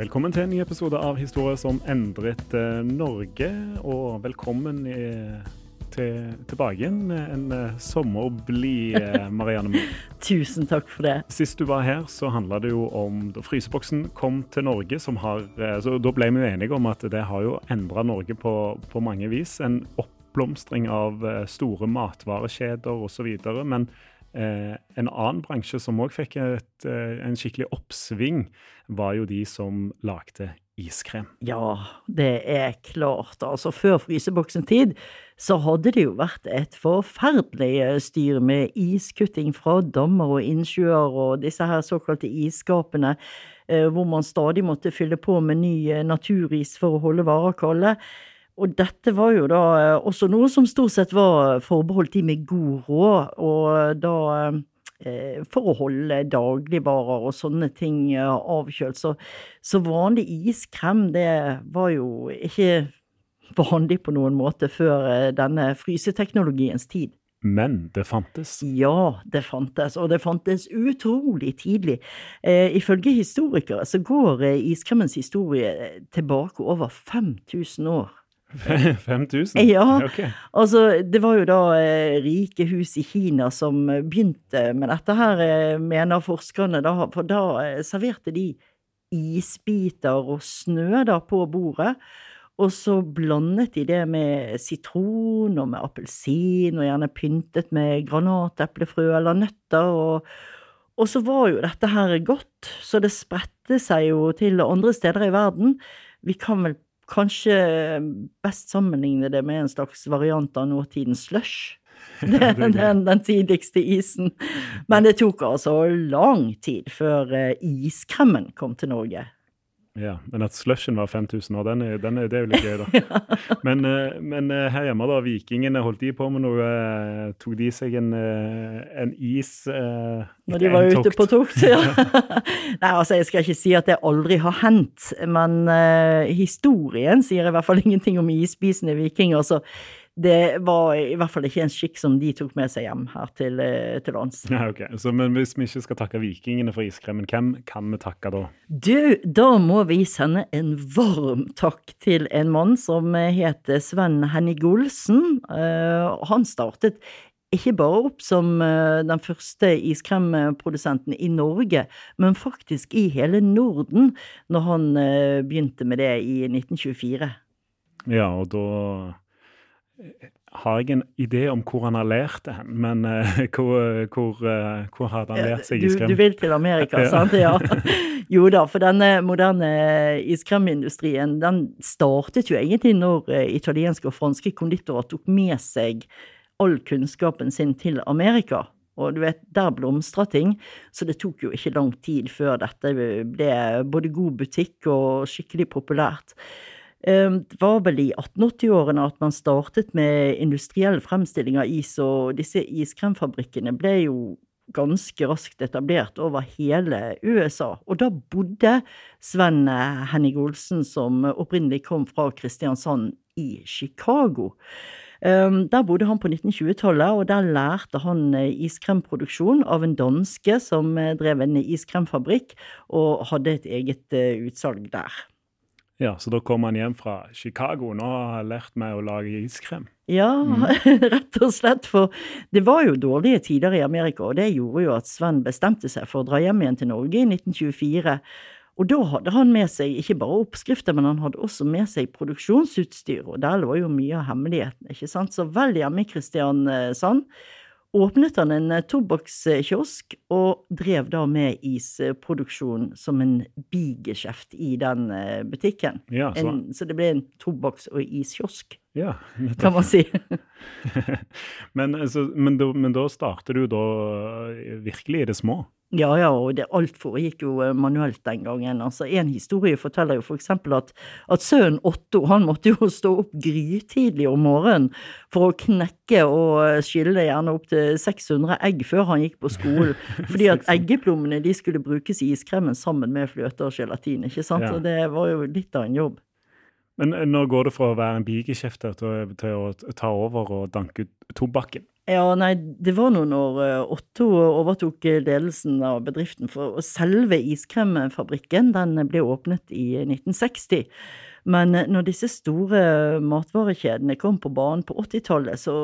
Velkommen til en ny episode av Historie som endret eh, Norge. Og velkommen i, til, tilbake igjen. En uh, sommerblid Marianne Moe. Tusen takk for det. Sist du var her, så handla det jo om da fryseboksen kom til Norge. som har, så Da ble vi jo enige om at det har jo endra Norge på, på mange vis. En oppblomstring av store matvarekjeder osv. Men Eh, en annen bransje som òg fikk et, eh, en skikkelig oppsving, var jo de som lagde iskrem. Ja, det er klart. Altså, før fryseboksen tid så hadde det jo vært et forferdelig eh, styr med iskutting fra dammer og innsjøer og disse her såkalte isskapene, eh, hvor man stadig måtte fylle på med ny naturis for å holde varer kalde. Og dette var jo da eh, også noe som stort sett var forbeholdt de med god råd, og da eh, for å holde dagligvarer og sånne ting eh, avkjølt. Så, så vanlig iskrem, det var jo ikke vanlig på noen måte før denne fryseteknologiens tid. Men det fantes? Ja, det fantes, og det fantes utrolig tidlig. Eh, ifølge historikere så går iskremens historie tilbake over 5000 år. 5000? Ja. Okay. Altså, det var jo da eh, rike hus i Kina som begynte med dette her, eh, mener forskerne, da, for da eh, serverte de isbiter og snø da på bordet. Og så blandet de det med sitron og med appelsin, og gjerne pyntet med granateplefrø eller nøtter. Og, og så var jo dette her godt, så det spredte seg jo til andre steder i verden. Vi kan vel kanskje best sammenligne det med en slags variant av nåtidens slush. Den, den, den, tidligste isen. Men det tok altså lang tid før eh, iskremmen kom til Norge. Ja, men at slushen var 5000 år, den er, den er, det er jo litt gøy, da. Men, eh, men, eh, her hjemme, da, vikingene, holdt de på med noe? Eh, tok de seg en, en is eh, Når de var ute på tokt, ja. Nei, altså, jeg skal ikke si at det aldri har hendt, men uh, historien sier i hvert fall ingenting om isspisende vikinger. så det var i hvert fall ikke en skikk som de tok med seg hjem her til, eh, til lands. Ja, ok. Så, men hvis vi ikke skal takke vikingene for iskremen, hvem kan vi takke da? Du, da må vi sende en varm takk til en mann som heter Sven Henning Olsen. Uh, han startet ikke bare opp som uh, den første iskremprodusenten i Norge, men faktisk i hele Norden, når han begynte med det i 1924. Ja, og da har jeg en idé om hvor han har lært det hen, men uh, hvor, hvor, uh, hvor, hadde han lært seg iskrem? Du, du vil til Amerika, sant? Ja. Jo da, for denne moderne iskremindustrien den startet jo egentlig når italienske og franske konditorer tok med seg all kunnskapen sin til Amerika. Og du vet, der blomstra ting, så det tok jo ikke lang tid før dette ble både god butikk og skikkelig populært. Ehm, det var vel i 1880-årene at man startet med industriell fremstilling av is, og disse iskremfabrikkene ble jo ganske raskt etablert over hele USA. Og da bodde Sven Henning Olsen, som opprinnelig kom fra Kristiansand, i Chicago. Ehm, der bodde han på 1920-tallet, og der lærte han eh, iskremproduksjon av en danske som eh, drev en iskremfabrikk, og hadde et eget eh, utsalg der. Ja, Så da kom han hjem fra Chicago. Nå har han lært meg å lage iskrem. Ja, mm. rett og slett. For det var jo dårlige tider i Amerika, og det gjorde jo at Sven bestemte seg for å dra hjem igjen til Norge i 1924. Og da hadde han med seg ikke bare oppskrifter, men han hadde også med seg produksjonsutstyr, og der lå jo mye av hemmeligheten, ikke sant. Så vel hjemme i Kristiansand åpnet han en eh, tobakkskiosk og drev da med isproduksjon som en bigeskjeft i den eh, butikken. Ja, så. En, så det ble en tobakks- og iskiosk, ja, kan man si. men, altså, men, da, men da starter du da eh, virkelig i det små? Ja, ja, og det, alt foregikk jo eh, manuelt den gangen. Altså, En historie forteller jo for eksempel at, at sønnen Otto han måtte jo stå opp grytidlig om morgenen for å knekke og skylle gjerne opp til 600 egg før han gikk på skolen. Fordi at eggeplommene de skulle brukes i iskremen sammen med fløte og gelatin, ikke sant. Ja. Og det var jo litt av en jobb. Men eh, nå går det fra å være en bigeskjefter til, til å ta over og danke ut tobakken? Ja, nei, det var nå når eh, Otto overtok ledelsen av bedriften. For selve iskremfabrikken den ble åpnet i 1960. Men når disse store matvarekjedene kom på banen på 80-tallet, så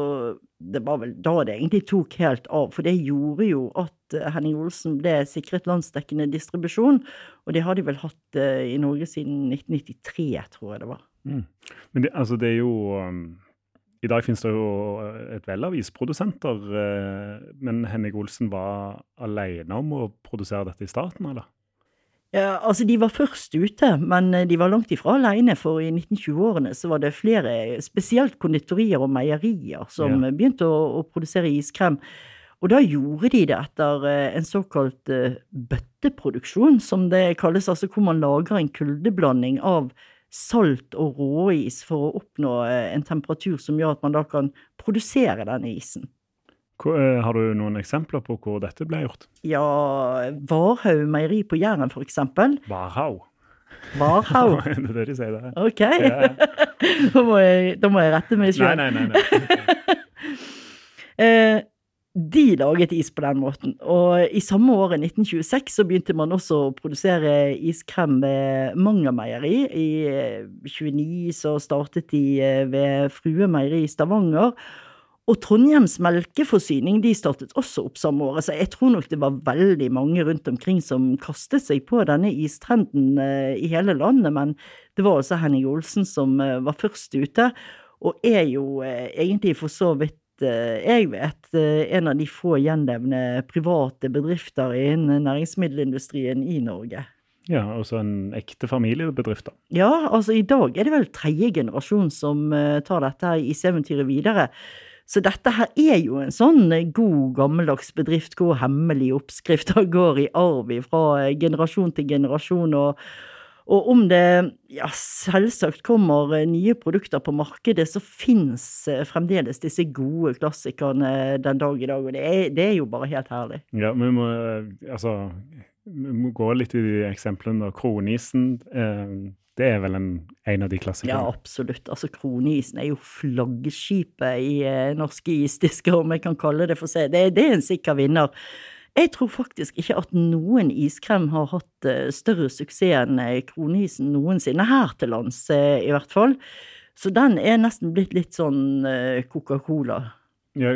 det var vel da det egentlig tok helt av. For det gjorde jo at Henning Olsen ble sikret landsdekkende distribusjon. Og det har de vel hatt eh, i Norge siden 1993, tror jeg det var. Mm. Men det, altså, det er jo um i dag finnes det jo et vell av isprodusenter, uh, men Henning Olsen var alene om å produsere dette i starten, eller? Altså De var først ute, men de var langt ifra alene, for i 1920-årene så var det flere, spesielt konditorier og meierier, som ja. begynte å, å, produsere iskrem. Og da gjorde de det etter eh, en såkalt bøtteproduksjon, som det kalles, altså hvor man lager en kuldeblanding av salt og råis for å oppnå eh, en temperatur som gjør at man da kan produsere denne isen. Eh, har du noen eksempler på hvor dette ble gjort? Ja, Varhaug meieri på Jæren, eksempel. Varhaug? Varhaug. det er det de sier der. Ok. Ja. da, må jeg, da, må jeg, rette meg sjøl. Nei, nei, nei. nei. eh, de laget is på den måten. Og i samme året, 1926, så begynte man også å produsere iskrem ved Manger meieri. I 29 eh, så startet de eh, ved Frue meieri i Stavanger. Og Trondheims melkeforsyning de startet også opp samme året, så jeg tror nok det var veldig mange rundt omkring som kastet seg på denne istrenden eh, i hele landet, men det var altså Henning Olsen som var først ute, og er jo egentlig for så vidt Eh, jeg vet, eh, en av de få gjenlevende private bedrifter innen næringsmiddelindustrien i Norge. Ja, altså en ekte familiebedrift, da. Ja, altså i dag er det vel tredje generasjon som eh, tar dette her IC-eventyret videre. Så dette her er jo en sånn god, gammeldags bedrift hvor hemmelige oppskrifter går i arv fra generasjon til generasjon. og og om det ja, selvsagt kommer eh, nye produkter på markedet, så finnes eh, fremdeles disse gode klassikerne den dag i dag. Og det er, det er jo bare helt herlig. Ja, vi må, eh, altså, vi gå litt i de eksemplene. Kronisen. Eh, det er vel en, en, av de klassikerne? Ja, absolutt. Altså, Kronisen er jo flaggskipet i eh, norske isdisker, om jeg kan kalle det for seg. Det, det er en sikker vinner. Jeg tror faktisk ikke at noen iskrem har hatt eh, større suksess enn eh, kronisen noensinne, her til lands eh, i hvert fall. Så den er nesten blitt litt sånn Coca-Cola. Ja,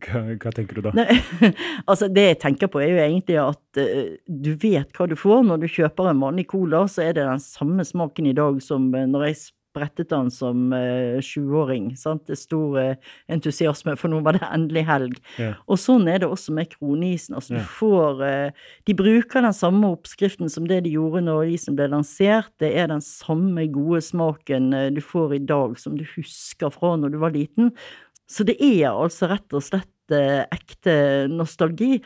hva, hva, tenker du da? Nei, altså Det jeg tenker på, er jo egentlig at uh, du vet hva du får. Når du kjøper en vanlig cola, så er det den samme smaken i dag som når jeg sprettet den som eh, 20-åring. Det er stor eh, entusiasme, for nå var det endelig helg. Ja. Og sånn er det også med kronisen. Altså, Ja. du får eh, De bruker den samme oppskriften som det de gjorde når isen ble lansert. Det er den samme gode smaken eh, du får i dag som du husker fra når du var liten. Så det er altså rett og slett eh, ekte nostalgi.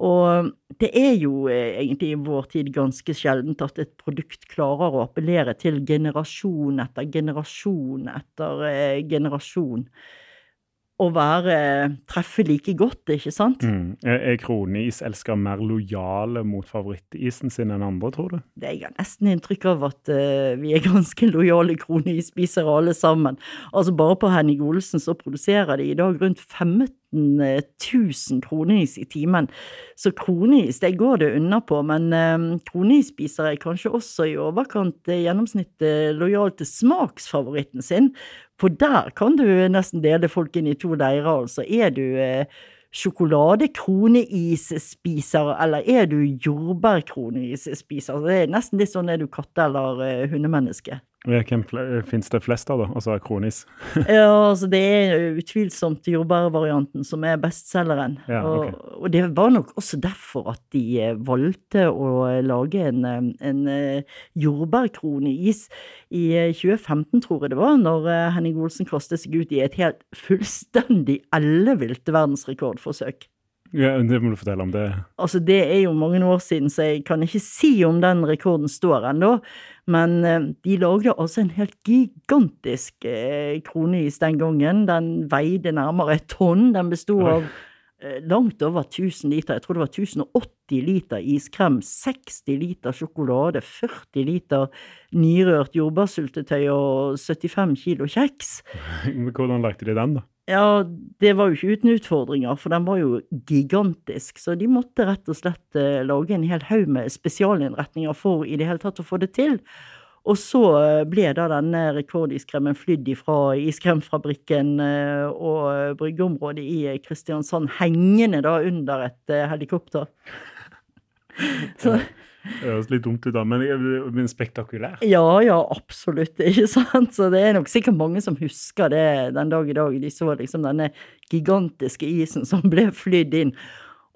Og det er jo eh, egentlig i vår tid ganske sjeldent at et produkt klarer å appellere til generasjon etter generasjon etter eh, generasjon. Og være treffe like godt, ikke sant? Mm. Er, er kroneis-elskere mer lojale mot favorittisen sin enn andre, tror du? Det jeg har nesten inntrykk av at uh, vi er ganske lojale kronispisere alle sammen. Altså bare på Henning Olsen så produserer de i dag rundt 15 000 kronis i timen. Så kronis, det går det unna på, men eh, kronispisere er kanskje også i overkant eh, gjennomsnittet lojal til smaksfavoritten sin. For der kan du nesten dele folk inn i to leirer, altså. Er du sjokoladekroneisspiser, eller er du jordbærkroneis-spiser? Det er nesten litt sånn er du katte- eller eh, hundemenneske. Hvem fle- finnes det flest av, da? Altså kronis? Ja, altså det er utvilsomt jordbærvarianten som er bestselgeren. Ja, okay. og, og det var nok også derfor at de eh, valgte å lage en, eh, en eh, jordbærkroneis i eh, 2015, tror jeg det var, når eh, Henning Olsen kastet seg ut i et helt fullstendig ellevilt verdensrekordforsøk. Ja, Det må du fortelle om. det. Altså, det er jo mange år siden, så jeg kan ikke si om den rekorden står ennå. Men eh, de lagde altså en helt gigantisk eh, kroneis den gangen. Den veide nærmere et tonn. Den bestod av eh, langt over 1000 liter. Jeg tror det var 1080 liter iskrem, 60 liter sjokolade, 40 liter nyrørt jordbærsyltetøy og 75 kilo kjeks. Hvordan lagde de den, da? Ja, det var jo ikke uten utfordringer, for den var jo gigantisk. Så de måtte rett og slett eh, lage en hel haug med spesialinnretninger for i det hele tatt å få det til. Og så eh, ble da denne rekordiskremen flydd ifra iskremfabrikken eh, og bryggeområdet i Kristiansand, hengende da under et helikopter. Så, Det høres litt dumt ut, da, men, men spektakulær. ja, ja, absolutt, ikke sant? Så det er nok sikkert mange som husker det den dag i dag. De så liksom denne gigantiske isen som ble flydd inn.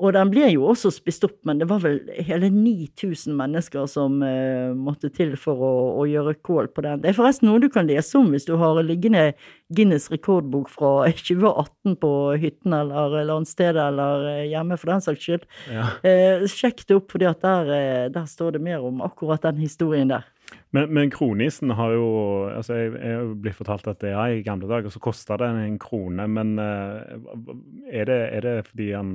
Og den ble jo også spist opp, men det var vel hele 9000 mennesker som uh, måtte til for å, å gjøre kål på den. Det er forresten noe du kan lese om hvis du har liggende Guinness rekordbok fra 2018 på hytten eller landstedet eller eh, hjemme, for den saks skyld. Ja. Uh, sjekk det opp, for der, der står det mer om akkurat den historien der. Men, men kronisen har jo altså Jeg jeg blitt fortalt at det er i gamle dager så kosta det en krone, men er, det, er det fordi han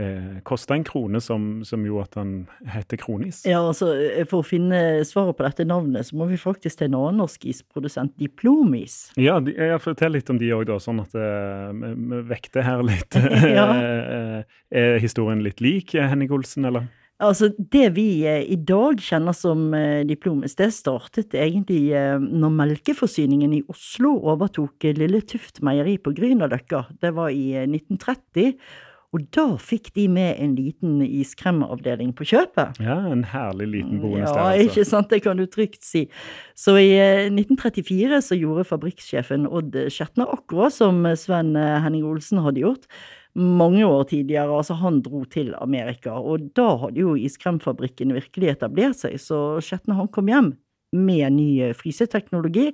eh, kosta en krone som, som jo at han heter kronis? Ja, altså, For å finne svaret på dette navnet, så må vi faktisk til en annen norsk isprodusent, Diplomis. Ja, de, jeg fortell litt om de òg, da, sånn at eh, vi vi vekter her litt. Ja. Eh, er historien litt lik eh, Henning Olsen, eller? Altså, Det vi eh, i dag kjenner som eh, Diplomis, det startet egentlig eh, når melkeforsyningen i Oslo overtok eh, Lille Tuft meieri på Grünerløkka. Det var i eh, 1930. Og da fikk de med en liten iskremavdeling på kjøpet. Ja, en herlig liten bonus Ja, der, altså. ikke sant, det kan du trygt si. Så i eh, 1934 så gjorde fabrikksjefen Odd Skjetner akkurat som Sven eh, Henning Olsen hadde gjort mange år tidligere. Altså han dro til Amerika, og da hadde jo iskremfabrikken virkelig etablert seg, så Skjetne han kom hjem med ny eh, fryseteknologi.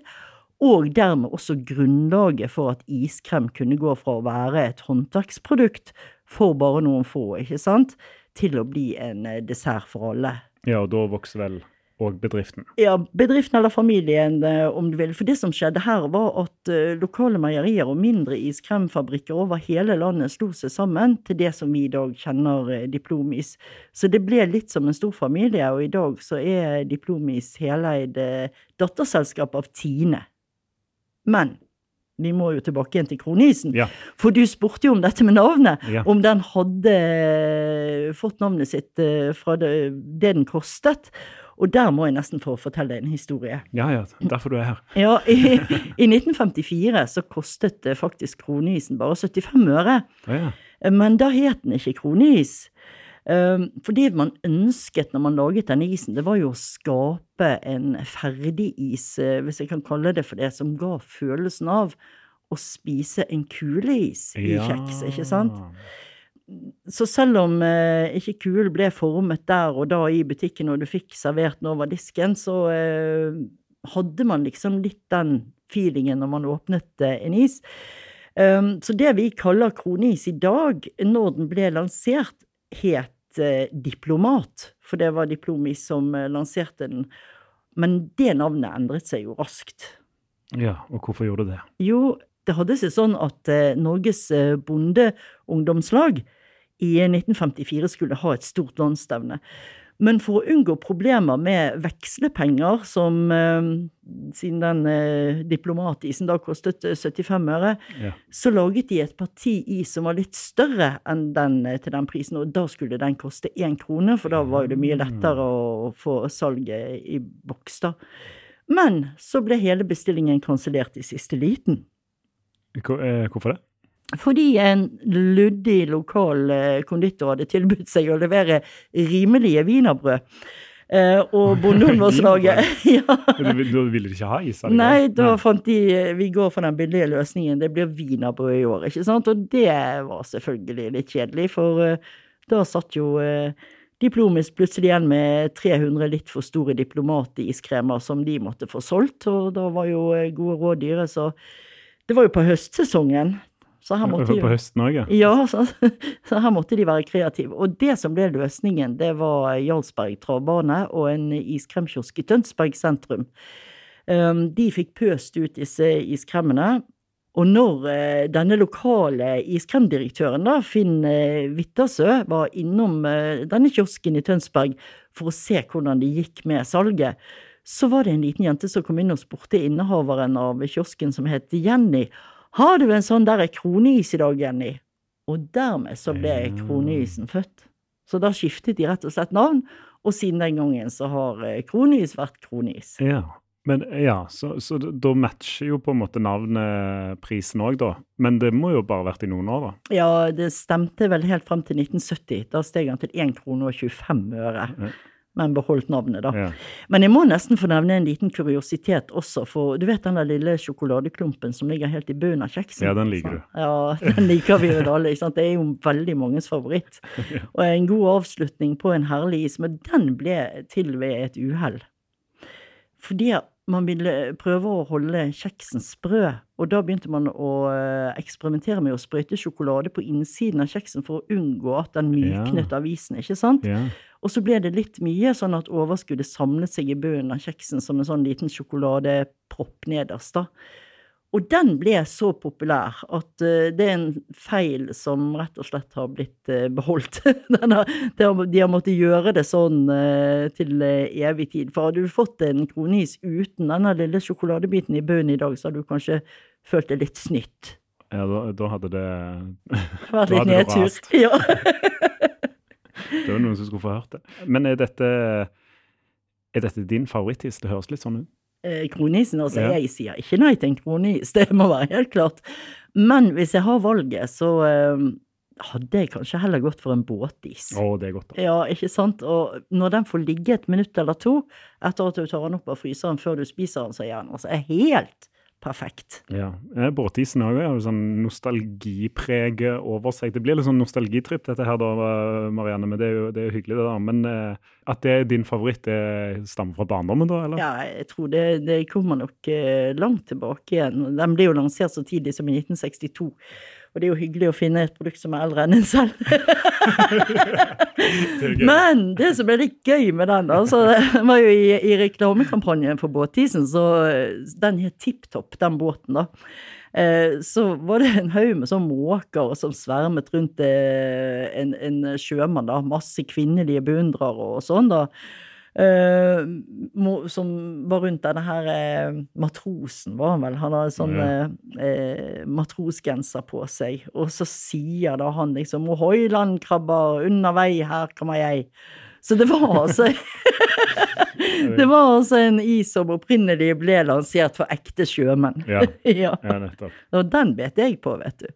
Og dermed også grunnlaget for at iskrem kunne gå fra å være et håndverksprodukt for bare noen få, ikke sant, til å bli en eh, dessert for alle. Ja, og da vokser vel og bedriften. Ja, bedriften eller familien, eh, om du vil. For det som skjedde her, var at eh, lokale meierier og mindre iskremfabrikker over hele landet slo seg sammen til det som vi i dag kjenner Diplomis. Så det ble litt som en stor familie, og i dag så er Diplomis heleid datterselskap av Tine. Men vi må jo tilbake igjen til kronisen. Ja. For du spurte jo om dette med navnet. Ja. Om den hadde eh, fått navnet sitt eh, fra det, det den kostet. Og der må jeg nesten få fortelle deg en historie. Ja, ja, derfor du er her. Ja, i, i 1954 så kostet eh, faktisk kronisen bare 75 øre. Ja, ja. Men da het den ikke kronis. Um, For det man ønsket når man laget den isen, det var jo å skape en ferdig is, hvis jeg kan kalle det for det, som ga følelsen av å spise en kuleis i kjeks, ikke sant? Så selv om eh, ikke kulen ble formet der og da i butikken, og du fikk servert den over disken, så eh, hadde man liksom litt den feelingen når man åpnet eh, en is. Um, så det vi kaller kronis i dag, når den ble lansert, het eh, Diplomat, for det var Diplomi som eh, lanserte den. Men det navnet endret seg jo raskt. Ja, og hvorfor gjorde det det? Jo, det hadde seg sånn at eh, Norges eh, bondeungdomslag i 1954 skulle ha et stort landsstevne. Men for å unngå problemer med vekslepenger, som eh, siden den eh, diplomatisen da kostet eh, 75 øre, Ja. så laget de et parti is som var litt større enn den eh, til den prisen, og da skulle den koste én krone, for da var jo det mye lettere å få salget i boks, da. Men så ble hele bestillingen kansellert i siste liten. Eh, Hvorfor det? Fordi en luddig lokal eh, konditor hadde tilbudt seg å levere rimelige wienerbrød. Eh, og bondeungdomslaget ja. Da ville de ikke ha is? Nei, da fant de eh, Vi går for den billige løsningen. Det blir wienerbrød i år, ikke sant? Og det var selvfølgelig litt kjedelig, for eh, da satt jo eh, Diplomis plutselig igjen med 300 litt for store diplomatiskremer som de måtte få solgt, og da var jo eh, gode råd dyre, så det var jo på høstsesongen. Så her måtte På høsten òg, ja. ja, så, så her måtte de være kreative. Og det som ble løsningen, det var Jarlsberg travbane og en iskremkiosk i Tønsberg sentrum. Um, de fikk pøst ut disse iskremmene. Og når eh, denne lokale iskremdirektøren, da, Finn eh, Vittersø, var innom eh, denne kiosken i Tønsberg for å se hvordan det gikk med salget, så var det en liten jente som kom inn og spurte innehaveren av kiosken, som het Jenny. Har du en sånn der kroneis i dag, Jenny? Og dermed så ble kroneisen født. Så da skiftet de rett og slett navn, og siden den gangen så har kroneis vært kroneis. Ja. Men ja, så, så da matcher jo på en måte navnet prisen òg, da. Men det må jo bare ha vært i noen år, da. Ja, det stemte vel helt frem til 1970. Da steg han til 1 krone og 25 øre. Ja. Men beholdt navnet, da. Ja. Men jeg må nesten få nevne en liten kuriositet også, for du vet den der lille sjokoladeklumpen som ligger helt i bunnen av kjeksen? Ja, den liker du. Ja, den liker vi jo alle, ikke sant. Det er jo veldig manges favoritt. Og en god avslutning på en herlig is, men den ble til ved et uhell. Fordi man ville prøve å holde kjeksen sprø, og da begynte man å eh, eksperimentere med å sprøyte sjokolade på innsiden av kjeksen for å unngå at den myknet av isen, ikke sant? Ja. Og så ble det litt mye, sånn at overskuddet samlet seg i bunnen av kjeksen som en sånn liten sjokoladepropp nederst, da. Og den ble så populær at eh, det er en feil som rett og slett har blitt eh, beholdt. Har, de, har, måttet gjøre det sånn eh, til evig tid. For hadde du fått en kronis uten denne lille sjokoladebiten i bunnen i dag, så hadde du kanskje følt det litt snytt. ja da, da hadde det Vært litt nedtur. Ja. Det var noen som skulle få hørt det. Men er dette, er dette din favorittis? Det høres litt sånn ut. eh, kronisen. Altså, Ja. jeg sier ikke nei til en kronis, det må være helt klart. Men hvis jeg har valget, så eh, hadde jeg kanskje heller gått for en båtis. Å, det er godt. da. Ja, ikke sant? Og når den får ligge et minutt eller to etter at du tar den opp av fryseren før du spiser den, så er den altså helt perfekt. Ja. Eh, Båtisen har jo sånn nostalgipreg over seg. Det blir litt sånn nostalgitripp, dette her da, eh, Marianne. Men det er jo, det er jo hyggelig, det da. Men eh, at det er din favoritt, det stammer fra barndommen, da? eller? Ja, jeg tror det, det kommer nok eh, langt tilbake igjen. Den ble jo lansert så tidlig som i 1962. Og det er jo hyggelig å finne et produkt som er eldre enn en selv. Men det som ble litt gøy med den, altså, det var jo i, i reklamekampanjen for båtisen, så eh, den het Tipp Topp, den båten, da. Eh, Så var det en haug med sånn måker som svermet rundt eh, en, en sjømann, da. Masse kvinnelige beundrere og sånn, da. Mo- som var rundt denne her eh, matrosen, var han vel. Han hadde sånn Ja. eh, matrosgenser på seg. Og så sier da han liksom 'Ohoi, landkrabber, under vei, her kommer jeg'. Så det var altså Det var altså en is som opprinnelig ble lansert for ekte sjømenn. Ja. ja. Ja, nettopp. Og den bet jeg på, vet du.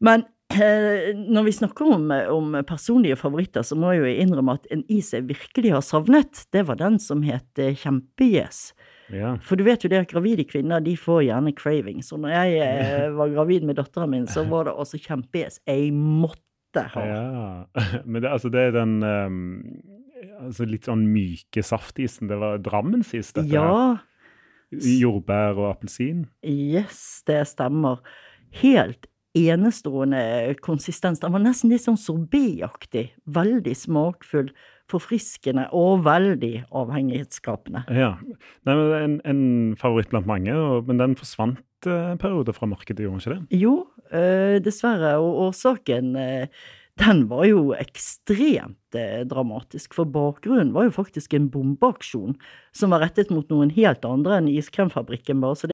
Men Når vi snakker om, om personlige favoritter, så må jeg jo innrømme at en is jeg virkelig har savnet, det var den som het Kjempejes. Kjempegjes. Ja. For du vet jo det at gravide kvinner de får gjerne cravings. Og når jeg eh, var gravid med datteren min, så var det altså kjempejes. jeg måtte ha. ja. Men det, altså, det er den um, altså litt sånn myke saftisen. Det var Drammensis, dette? her. Ja, Jordbær og appelsin? yes, det stemmer. Helt enestående konsistens. Den var nesten litt sånn sorbéaktig. Veldig smakfull, forfriskende og veldig avhengighetsskapende. Ja. Nei, det en, en favoritt blant mange, men den forsvant en periode fra markedet, gjorde den ikke det? Jo, eh, dessverre. Og årsaken eh, den var jo ekstremt eh, dramatisk, for bakgrunnen var jo faktisk en bombeaksjon som var rettet mot noen helt andre enn Iskremfabrikken. bare, så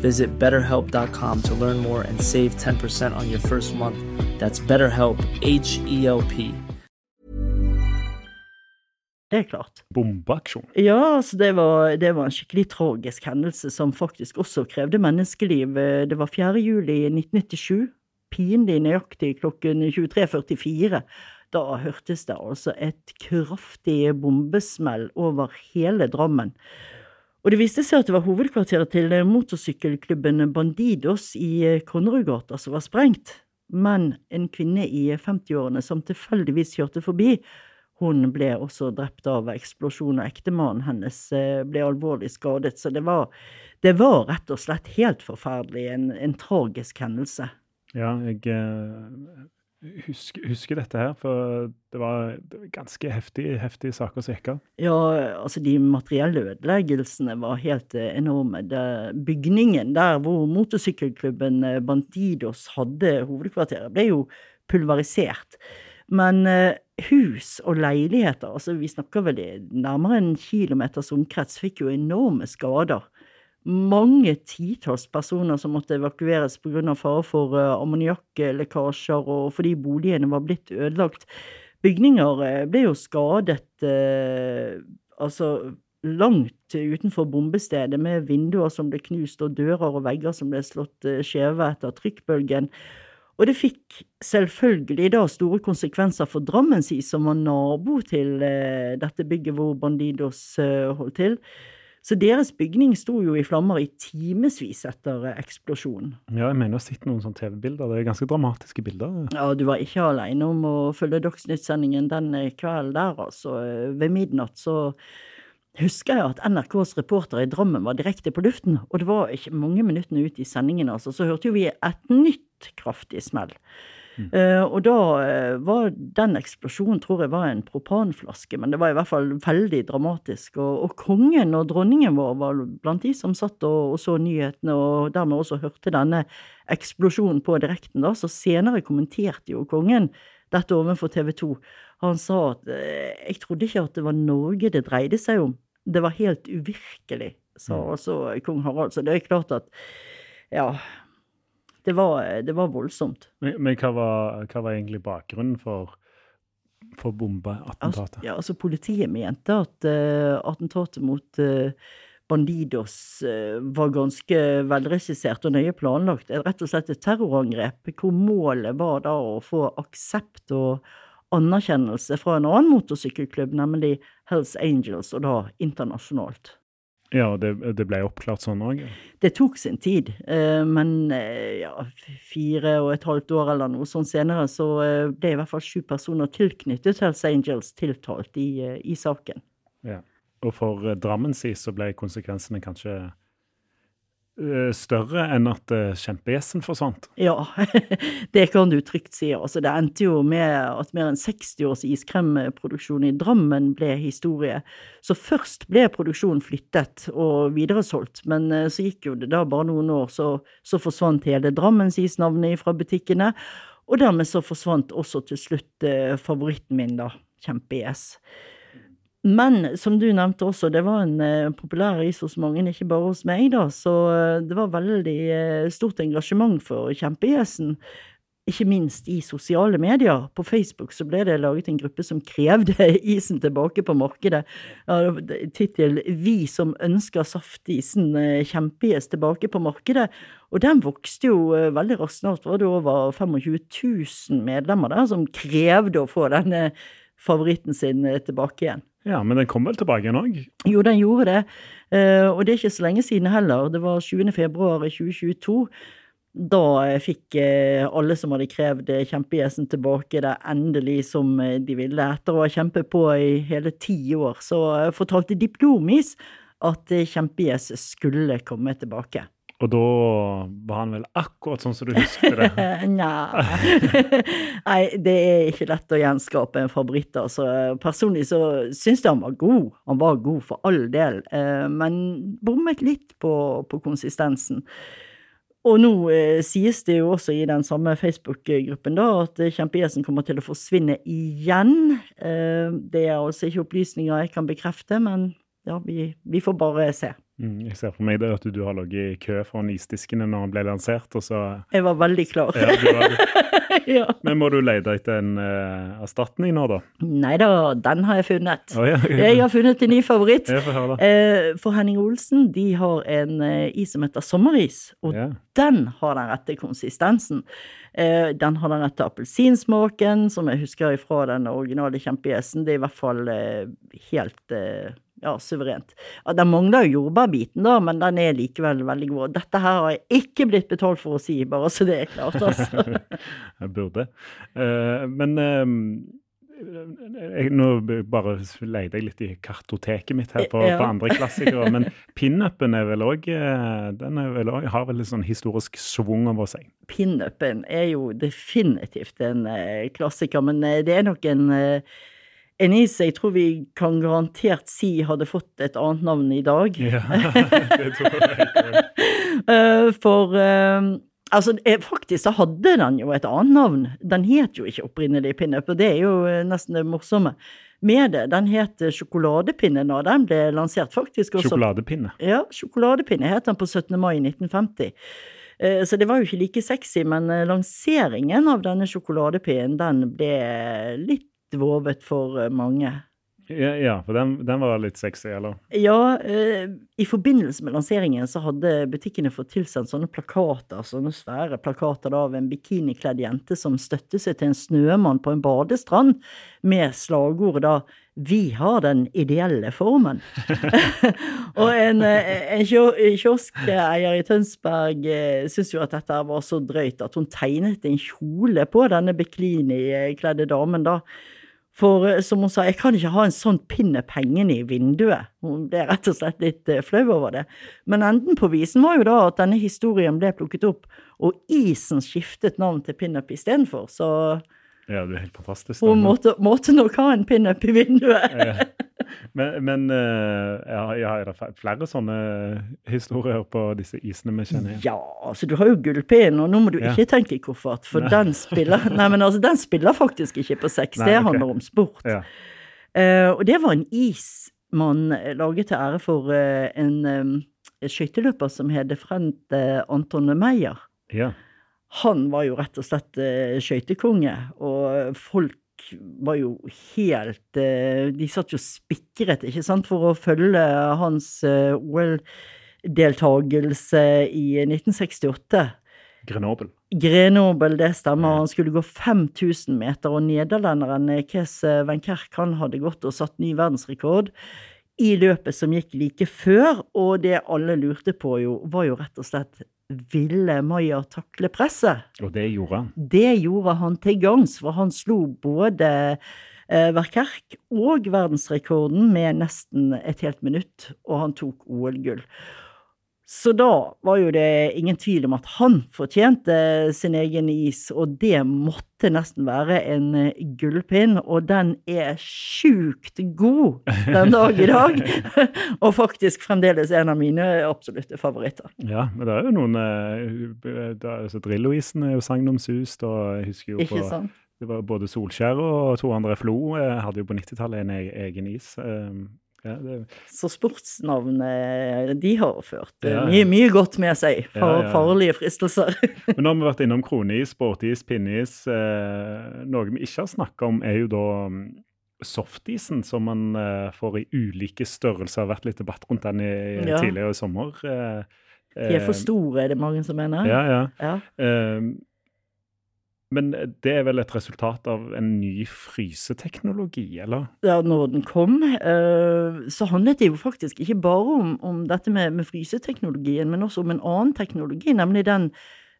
Visit betterhelp.com to learn more and save 10% on your first month. That's BetterHelp, H E L P. Det er klart. Bombeaksjon. Ja, altså det var, det var en skikkelig tragisk hendelse som faktisk også krevde menneskeliv. Det var 4. juli 1997, pinlig nøyaktig klokken 23.44. Da hørtes det altså et kraftig bombesmell over hele Drammen. Og det viste seg at det var hovedkvarteret til motorsykkelklubben Bandidos i eh, Konnerudgata som var sprengt. Men en kvinne i 50-årene som tilfeldigvis kjørte forbi, hun ble også drept av eksplosjonen, og ektemannen hennes eh, ble alvorlig skadet. Så det var, det var rett og slett helt forferdelig. En, en tragisk hendelse. Ja, jeg eh, husker, husker dette her, for det var, det var ganske heftige, heftige saker som gikk av. Ja, altså de materielle ødeleggelsene var helt eh, enorme. Det, bygningen der hvor motorsykkelklubben eh, Bandidos hadde hovedkvarteret, ble jo pulverisert. Men eh, hus og leiligheter, altså vi snakker vel i nærmere en kilometers omkrets, fikk jo enorme skader. Mange titalls personer som måtte evakueres pga. fare for uh, ammoniakklekkasjer og fordi boligene var blitt ødelagt. Bygninger eh, ble jo skadet eh, altså langt utenfor bombestedet, med vinduer som ble knust og dører og vegger som ble slått eh, skjeve etter trykkbølgen. Og det fikk selvfølgelig da store konsekvenser for Drammensis, som var nabo til eh, dette bygget hvor Bandidos eh, holdt til. Så deres bygning sto jo i flammer i timevis etter eksplosjonen. Ja, jeg mener å ha sett noen sånne TV-bilder. Det er ganske dramatiske bilder. Ja, du var ikke alene om å følge Dagsnytt-sendingen den eh, kvelden der, altså. Ved midnatt så husker jeg at NRKs reporter i Drammen var direkte på luften, og det var ikke mange minuttene ut i sendingen, altså, så hørte jo vi et nytt kraftig smell. Eh, og da eh, var den eksplosjonen, tror jeg, var en propanflaske, men det var i hvert fall veldig dramatisk. Og, og kongen og dronningen vår var blant de som satt og, og så nyhetene, og dermed også hørte denne eksplosjonen på direkten, da. Så senere kommenterte jo kongen dette overfor TV 2. Han sa at eh, jeg trodde ikke at det var Norge det dreide seg om. Det var helt uvirkelig, sa altså kong Harald. Så det er klart at ja, det var, det var voldsomt. Men, men hva, var, hva var egentlig bakgrunnen for for bombeattentatet. Altså, ja, altså politiet mente at uh, attentatet mot uh, Bandidos uh, var ganske velregissert og nøye planlagt. Rett og slett et terrorangrep hvor målet var da å få aksept og anerkjennelse fra en annen motorsykkelklubb, nemlig Hells Angels, og da internasjonalt. Ja, det, det ble oppklart sånn òg? Det tok sin tid, eh, men eh, ja, fire og et halvt år eller noe sånn senere, så eh, ble i hvert fall sju personer tilknyttet Hells Angels tiltalt i, i saken. Ja. Og for Drammen si så ble konsekvensene kanskje Eh, større enn at uh, kjempegjessen forsvant? Ja, det kan du trygt si. Altså, det endte jo med at mer enn 60 års iskremproduksjon i Drammen ble historie. Så først ble produksjonen flyttet og videresolgt, men uh, så gikk jo det da bare noen år, så, så forsvant hele Drammensisnavnet fra butikkene. Og dermed så forsvant også til slutt favoritten min, da, Kjempegjess. Men som du nevnte også, det var en uh, populær is hos mange, ikke bare hos meg, da. Så uh, det var veldig uh, stort engasjement for kjempegjesen. Ikke minst i sosiale medier. På Facebook så ble det laget en gruppe som krevde isen tilbake på markedet. Ja, Tittel 'Vi som ønsker saftisen kjempegjes tilbake på markedet'. Og den vokste jo veldig raskt. Snart var det over 25 000 medlemmer der som krevde å få denne favoritten sin tilbake igjen. Ja, men den kom vel tilbake igjen òg? Jo, den gjorde det. Uh, og det er ikke så lenge siden heller. Det var 20. februar 2022. Da fikk uh, alle som hadde krevd kjempegjesen tilbake det endelig som de ville. Etter å ha kjempet på i hele ti år, så fortalte Diplomis at kjempegjes skulle komme tilbake. Og da var han vel akkurat sånn som du husker det? Nei, det er ikke lett å gjenskape en favoritt. Altså. Personlig så syns jeg han var god. Han var god for all del, eh, men bommet litt på, på konsistensen. Og nå eh, sies det jo også i den samme Facebook-gruppen da, at kjempegjesen kommer til å forsvinne igjen. Eh, det er altså ikke opplysninger jeg kan bekrefte, men ja, vi, vi får bare se. Mm, jeg ser for meg det at du har ligget i kø foran isdiskene når den ble lansert, og så Jeg var veldig klar. Ja, var ja. Men må du lete etter en uh, erstatning nå, da? Nei da, den har jeg funnet. Oh, ja. jeg har funnet en ny favoritt. Uh, for Henning Olsen de har en uh, is som heter sommeris, og den har den rette konsistensen. den har den rette appelsinsmaken, som jeg husker fra den originale kjempegjesen. Det er i hvert fall helt ja, suverent. Ja, den mangler jo jordbærbiten, da, men den er likevel veldig god. Dette her har jeg ikke blitt betalt for å si, bare så det er klart, altså. jeg burde. Uh, men uh, jeg, nå bare leide jeg litt i kartoteket mitt her på, ja. på andre klassikere. Men pinupen er vel òg eh, Den vel også, har vel en sånn historisk svung over seg? Pinupen er jo definitivt en uh, klassiker, men det er nok en uh, en is jeg tror vi kan garantert si hadde fått et annet navn i dag. Ja, det tror jeg. Eh, for uh, altså, faktisk så hadde den jo et annet navn. Den het jo ikke opprinnelig pinup, og det er jo eh, nesten det morsomme med det. Den het Sjokoladepinne da den ble lansert, faktisk. Også. Sjokoladepinne? Ja, Sjokoladepinne het den på 17. mai 1950. Så det var jo ikke like sexy, men lanseringen av denne sjokoladepinnen den ble litt vovet for eh, mange. Ja, ja for den, den, var litt sexy, eller? Ja, eh, i forbindelse med lanseringen så hadde butikkene fått tilsendt sånne plakater, sånne svære plakater av en bikinikledd jente som støtte seg til en snømann på en badestrand, med slagordet da 'Vi har den ideelle formen'. og en, eh, en kioskeier i Tønsberg eh, syntes jo at dette var så drøyt at hun tegnet en kjole på denne bikinikledde damen, da. For eh, som hun sa, jeg kan ikke ha en sånn pinnep hengende i vinduet. Hun ble rett og slett litt uh, flau over det. Men enden på visen var jo da at denne historien ble plukket opp, og isen skiftet navn til pinup istedenfor. Så ja, det er helt fantastisk. Hun måtte, måtte, nok ha en pinup i vinduet. ja. Men, men uh, ja, ja, er det flere sånne historier på disse isene vi kjenner igjen? Ja, altså du har jo gullpinnen, og nå må du ikke tenke i koffert, for den spiller Nei, men altså, den spiller faktisk ikke på sex. det handler om sport. Uh, og det var en is man laget til ære for uh, en um, skøyteløper som het Frent Anton Meyer. Ja han var jo rett og slett uh, skøytekonge, og folk var jo helt eh, De satt jo spikret, ikke sant, for å følge hans eh, OL-deltagelse i 1968. Grenoble. Grenoble, det stemmer. Han skulle gå 5000 meter, og nederlenderen Kes Wenkerk han hadde gått og satt ny verdensrekord i løpet som gikk like før, og det alle lurte på jo, var jo rett og slett ville Maya takle presset? Og det gjorde han. Det gjorde han til gangs, for han slo både eh, Verkerk og verdensrekorden med nesten et helt minutt, og han tok OL-gull. Så da var jo det ingen tvil om at han fortjente sin egen is, og det måtte nesten være en eh, gullpinn, og den er sjukt god den dag i dag. og faktisk fremdeles en av mine absolutte favoritter. Ja, men det er jo noen uh, altså, Drillo-isen er jo sagnomsust, og jeg husker jo Ikke på sant? det var Både Solskjær og to andre Flo eh, hadde jo på 90-tallet en e- egen is. Ja, det, Så sportsnavnet de har ført eh, Ja, mye, mye godt med seg for Ja, farlige fristelser. Men nå har vi vært innom kronis, båtis, pinnis. Eh, noe vi ikke har snakka om, er jo da mm, softisen, som man eh, får i ulike størrelser. Det har vært litt debatt rundt den i, tidligere i sommer. Eh, De er for store, er det mange som mener. Ja, ja. Ja. Eh, men det er vel et resultat av en ny fryseteknologi, eller? Ja, når den kom, eh, så handlet det jo faktisk ikke bare om, om dette med, med fryseteknologien, men også om en annen teknologi, nemlig den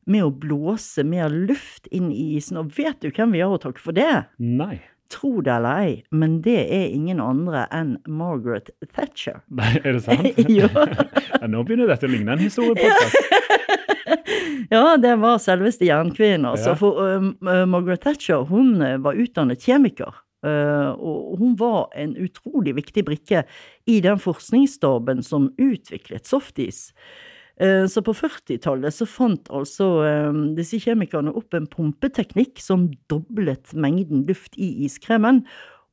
med å blåse mer luft inn i isen. Og vet du hvem vi har å takke for det? Nei. Tro det eller ei, men det er ingen andre enn Margaret Thatcher. Nei, er det sant? Ja. Ja, nå begynner dette å ligne en historiepodkast. Ja, det var selveste jernkvinnen. Altså. Ja. For uh, Margaret Thatcher hun uh, var utdannet kjemiker. uh, og hun var en utrolig viktig brikke i den forskningsstaben som utviklet softis. Uh, så på 40-tallet så fant altså disse kjemikerne opp en pumpeteknikk som doblet mengden luft i iskremen.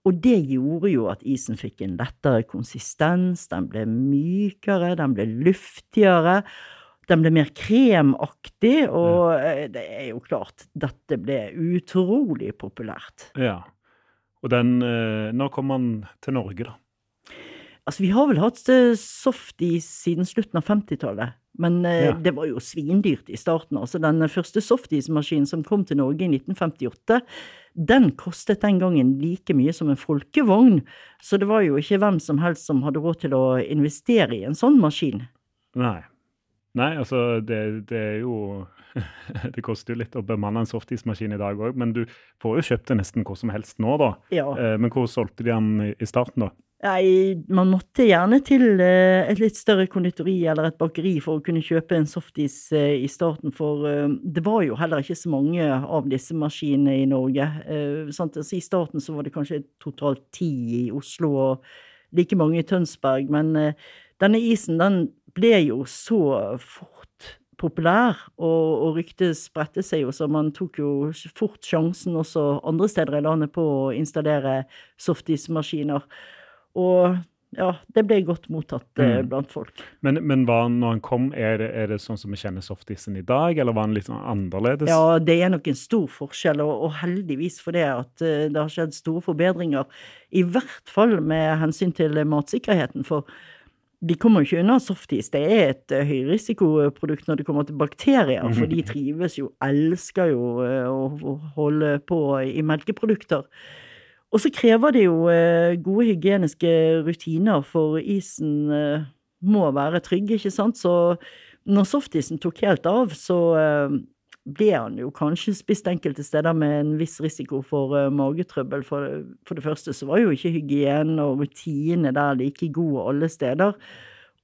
Og det gjorde jo at isen fikk en lettere konsistens, den ble mykere, den ble luftigere. Den ble mer kremaktig, og ja. det er jo klart, dette ble utrolig populært. Ja. Og den eh, Når kom han til Norge, da? Altså, vi har vel hatt eh, softis siden slutten av 50-tallet, men eh, Ja. det var jo svindyrt i starten. Altså, den første softismaskinen som kom til Norge i 1958, den kostet den gangen like mye som en folkevogn, så det var jo ikke hvem som helst som hadde råd til å investere i en sånn maskin. Nei. Nei, altså, det, det er jo Det koster jo litt å bemanne en softismaskin i dag òg, men du får jo kjøpt det nesten hvor som helst nå, da. Ja. Eh, men hvor solgte de den i, starten, da? Nei, man måtte gjerne til eh, et litt større konditori eller et bakeri for å kunne kjøpe en softis eh, i starten, for det var jo heller ikke så mange av disse maskinene i Norge. Så? Altså, I starten så var det kanskje totalt ti i Oslo og like mange i Tønsberg, men denne isen den ble jo så fort populær, og, og ryktet spredte seg jo, så man tok jo fort sjansen også andre steder i landet på å installere softismaskiner. Og ja, det ble godt mottatt eh, Mm. blant folk. Men, men han, når han kom, er det, er det sånn som vi kjenner softisen i dag, eller var han litt sånn annerledes? Ja, det er nok en stor forskjell, og, og heldigvis for det at eh, det har skjedd store forbedringer. I hvert fall med hensyn til matsikkerheten, for vi kommer jo ikke unna softis. Det er et eh, høyrisikoprodukt når det kommer til bakterier, for de trives jo, elsker jo eh, å, holde på i melkeprodukter. Og så krever det jo eh, gode hygieniske rutiner, for isen må være trygg, ikke sant? Så når softisen tok helt av, så ble han jo kanskje spist enkelte steder med en viss risiko for uh, magetrøbbel. For, for det første så var jo ikke hygienen og rutinene der like gode alle steder.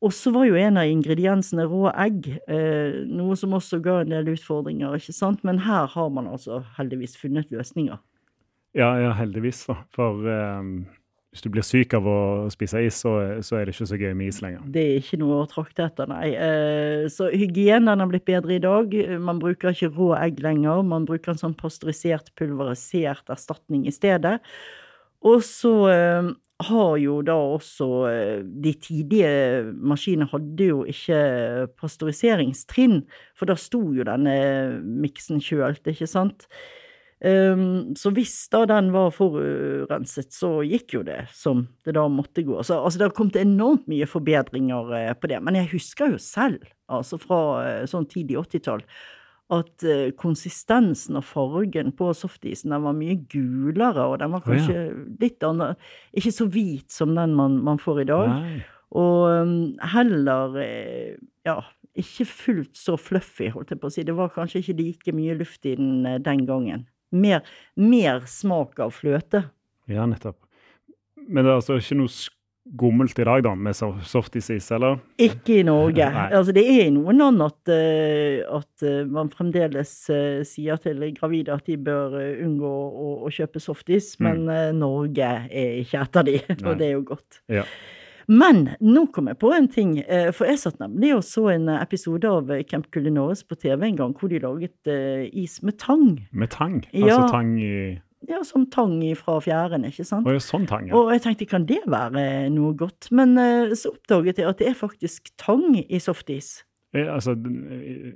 Og så var jo en av ingrediensene rå egg, uh, noe som også ga en del utfordringer, ikke sant? Men her har man altså heldigvis funnet løsninger. Ja, ja, heldigvis, da. For eh, hvis du blir syk av å spise is, så, så er det ikke så gøy med is lenger. Det er ikke noe å trakte etter, nei. Eh, Så hygienen har blitt bedre i dag. Man bruker ikke rå egg lenger. Man bruker en sånn pasteurisert, pulverisert erstatning i stedet. Og så eh, har jo da også eh, De tidlige maskinene hadde jo ikke pasteuriseringstrinn, for da sto jo denne miksen kjølt, ikke sant. Um, så hvis da den var forurenset, så gikk jo det som det da måtte gå. Så, altså, det har kommet enormt mye forbedringer eh, på det. Men jeg husker jo selv, altså fra eh, sånn tidlig 80-tall, at eh, konsistensen og fargen på softisen den var mye gulere, og den var Å, ja. kanskje litt annen Ikke så hvit som den man, man får i dag. Nei. Og um, heller ja, ikke fullt så fluffy, holdt jeg på å si. Det var kanskje ikke like mye luft i den den gangen. Mer, mer smak av fløte. Ja, nettopp. Men det er altså ikke noe skummelt i dag, da, med so- softisis, eller? Ikke i Norge. Altså, det er i noen land at, eh, at eh, man fremdeles eh, sier til gravide at de bør unngå å, å kjøpe softis, Mm. men Norge er ikke et av de, og det er jo godt. Ja. Men nå kom jeg på en ting, eh, for jeg satt nemlig og så en episode av eh, Camp Culinaris på TV en gang, hvor de laget eh, is med tang. Med tang? Ja. Altså tang i Ja, som tang fra fjæren, ikke sant? Og, sånn tang, ja. Og jeg tenkte, kan det være noe godt? Men eh, så oppdaget jeg at det er faktisk tang i softis. Eh, Altså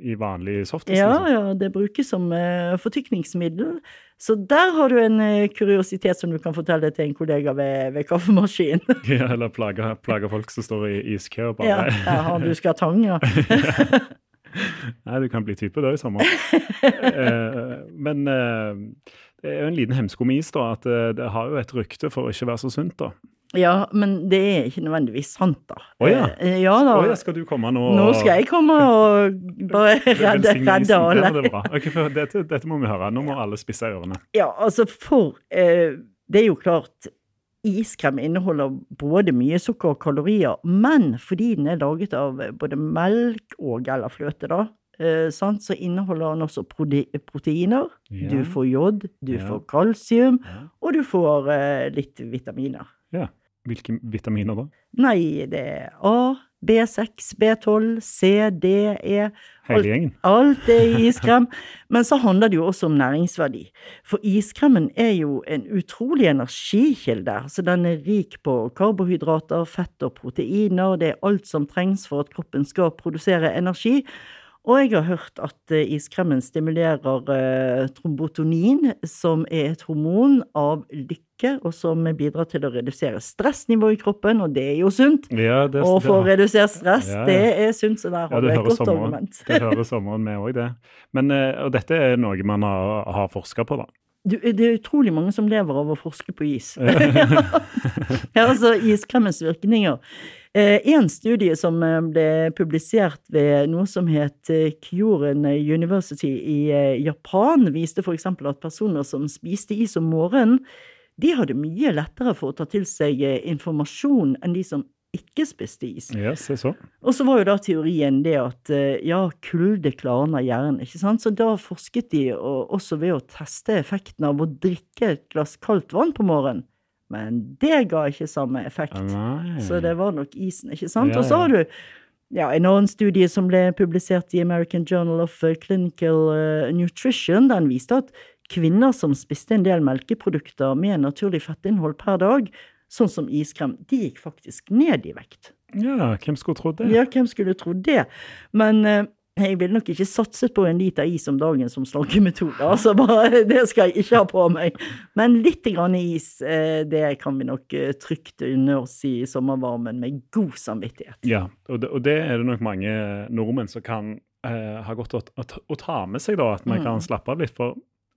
i, vanlig softis? Ja, liksom. ja, det brukes som uh, fortykningsmiddel. Så der har du en uh, kuriositet som du kan fortelle til en kollega ved, ved kaffemaskinen. Ja, eller plager, plage, folk som står i iskø og ja, bare ja, du skal ha tang, ja. Nei, du kan bli type da i sommer. uh, men det er jo en liten hemsko med is, da, at det har jo et rykte for å ikke være så sunt, da. Ja, men det er ikke nødvendigvis sant, da. Å ja. Eh, ja da. Oh, ja, skal du komme nå Nå skal jeg komme og bare redde, redde alle. det bra. Okay, for dette, dette må vi høre. Nå må alle spisse ørene. Ja, altså for eh, Det er jo klart Iskrem inneholder både mye sukker og kalorier, men fordi den er laget av både melk og eller fløte, da, eh, sant, så inneholder den også prote proteiner. Ja. Du får jod, du får kalsium, og du får eh, litt vitaminer. ja. Hvilke vitaminer da? Nei, det er A, B6, B12, C, D, E Hele gjengen? Alt er i iskrem. Men så handler det jo også om næringsverdi. For iskremen er jo en utrolig energikilde. Så den er rik på karbohydrater, fett og proteiner. Det er alt som trengs for at kroppen skal produsere energi. Og jeg har hørt at eh, iskremen stimulerer eh, trombotonin, som er et hormon av lykke, og som bidrar til å redusere stressnivået i kroppen, og det er jo sunt. Ja, det, Å få det, redusert stress, Ja, ja. det er sunt, så der har det et godt sommeren. argument. Det hører sommeren med òg, det. Men, eh, og dette er noe man har, har forska på, da. Du, det er utrolig mange som lever av å forske på is. ja, altså iskremens virkninger. Eh, en studie som eh, ble publisert ved noe som het eh, Kyoren University i Japan, viste f.eks. at personer som spiste is om morgenen, de hadde mye lettere for å ta til seg informasjon enn de som ikke spiste is. Ja, se så. Og så var jo da teorien det at ja, kulde klarner hjernen, ikke sant. Så da forsket de også ved å teste effekten av å drikke et glass kaldt vann på morgenen. Men det ga ikke samme effekt. Nei. Så det var nok isen, ikke sant. Ja, Og så har du ja, en annen studie som ble publisert i American Journal of eh, Clinical eh, Nutrition. Den viste at kvinner som spiste en del melkeprodukter med naturlig fettinnhold per dag, sånn som iskrem, de gikk faktisk ned i vekt. Ja, hvem skulle trodd det? Ja, hvem skulle trodd det? Men eh, jeg ville nok ikke satset på en liter is om dagen som slankemetode. Altså, bare, det skal jeg ikke ha på meg. Men litt grann is, eh, det kan vi nok eh, trygt unne oss i sommervarmen med god samvittighet. Ja, og det, og det er det nok mange nordmenn som kan eh, ha godt å, å, ta- med seg, da. At man Mm. kan slappe av litt. For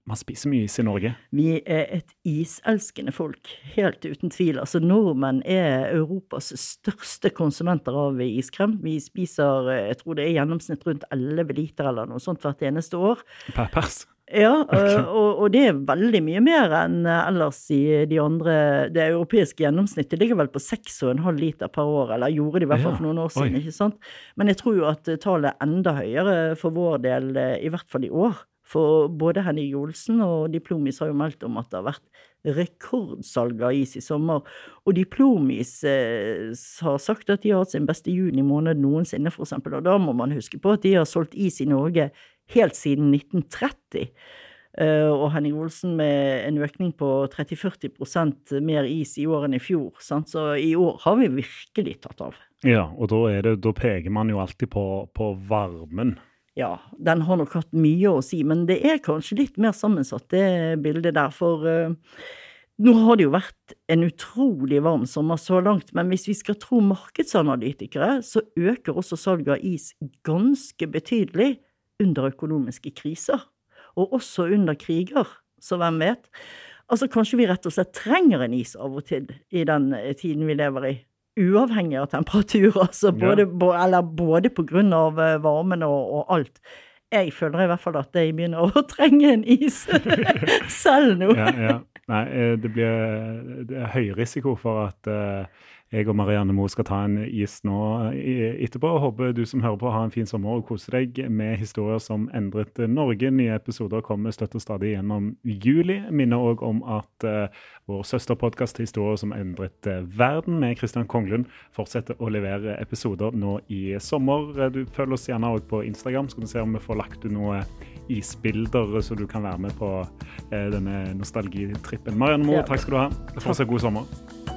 man spiser mye is i Norge. Vi er et iselskende folk, helt uten tvil. Altså, nordmenn er Europas største konsumenter av iskrem. Vi spiser, eh, jeg tror det er gjennomsnitt rundt 11 liter eller noe sånt hvert eneste år. Per pers. Ja, okay. og, og det er veldig mye mer enn eh, ellers i de andre Det europeiske gjennomsnittet ligger vel på 6,5 liter per år, eller gjorde det i hvert fall Ja, for noen år siden, oi. ikke sant? Men jeg tror jo at eh, tallet er enda høyere for vår del, eh, i hvert fall i år. For både Henning Olsen og Diplomis har jo meldt om at det har vært rekordsalg av is i sommer. Og Diplomis eh, har sagt at de har hatt sin beste juni måned noensinne, eksempel. Og da må man huske på at de har solgt is i Norge helt siden 1930. Uh, og Henning Olsen med en økning på 30-40% mer is i år enn i fjor. Sant? Så i år har vi virkelig tatt av. Ja, og da, det, da peker man jo alltid på, på varmen. Ja, den har nok hatt mye å si, men det er kanskje litt mer sammensatt, det bildet der. For uh, nå har det jo vært en utrolig varm sommer så langt, men hvis vi skal tro markedsanalytikere, så øker også salget av is ganske betydelig under økonomiske kriser. Og også under kriger, så hvem vet? Altså, kanskje vi rett og slett trenger en is av og til i den tiden vi lever i uavhengig av temperatur, altså både, ja. eller både av eh, varmen og, og, alt. Jeg føler i hvert fall at jeg begynner å trenge en is selv nå. ja, ja. Nei, eh, det blir det er høy risiko for at uh, jeg og Marianne Moe skal ta en is nå etterpå. Håper du som hører på har en fin sommer og koser deg med historier som endret Norge. Nye episoder kommer støtt og stadig gjennom juli. Minner òg om at uh, vår søsterpodkast Historier som endret uh, verden med Kristian Konglund fortsetter å levere episoder nå i sommer. Du følger oss gjerne òg på Instagram, skal vi se om vi får lagt ut noe isbilder, så du kan være med på uh, denne nostalgitrippen. Marianne Moe, takk skal du ha. Fortsatt god sommer.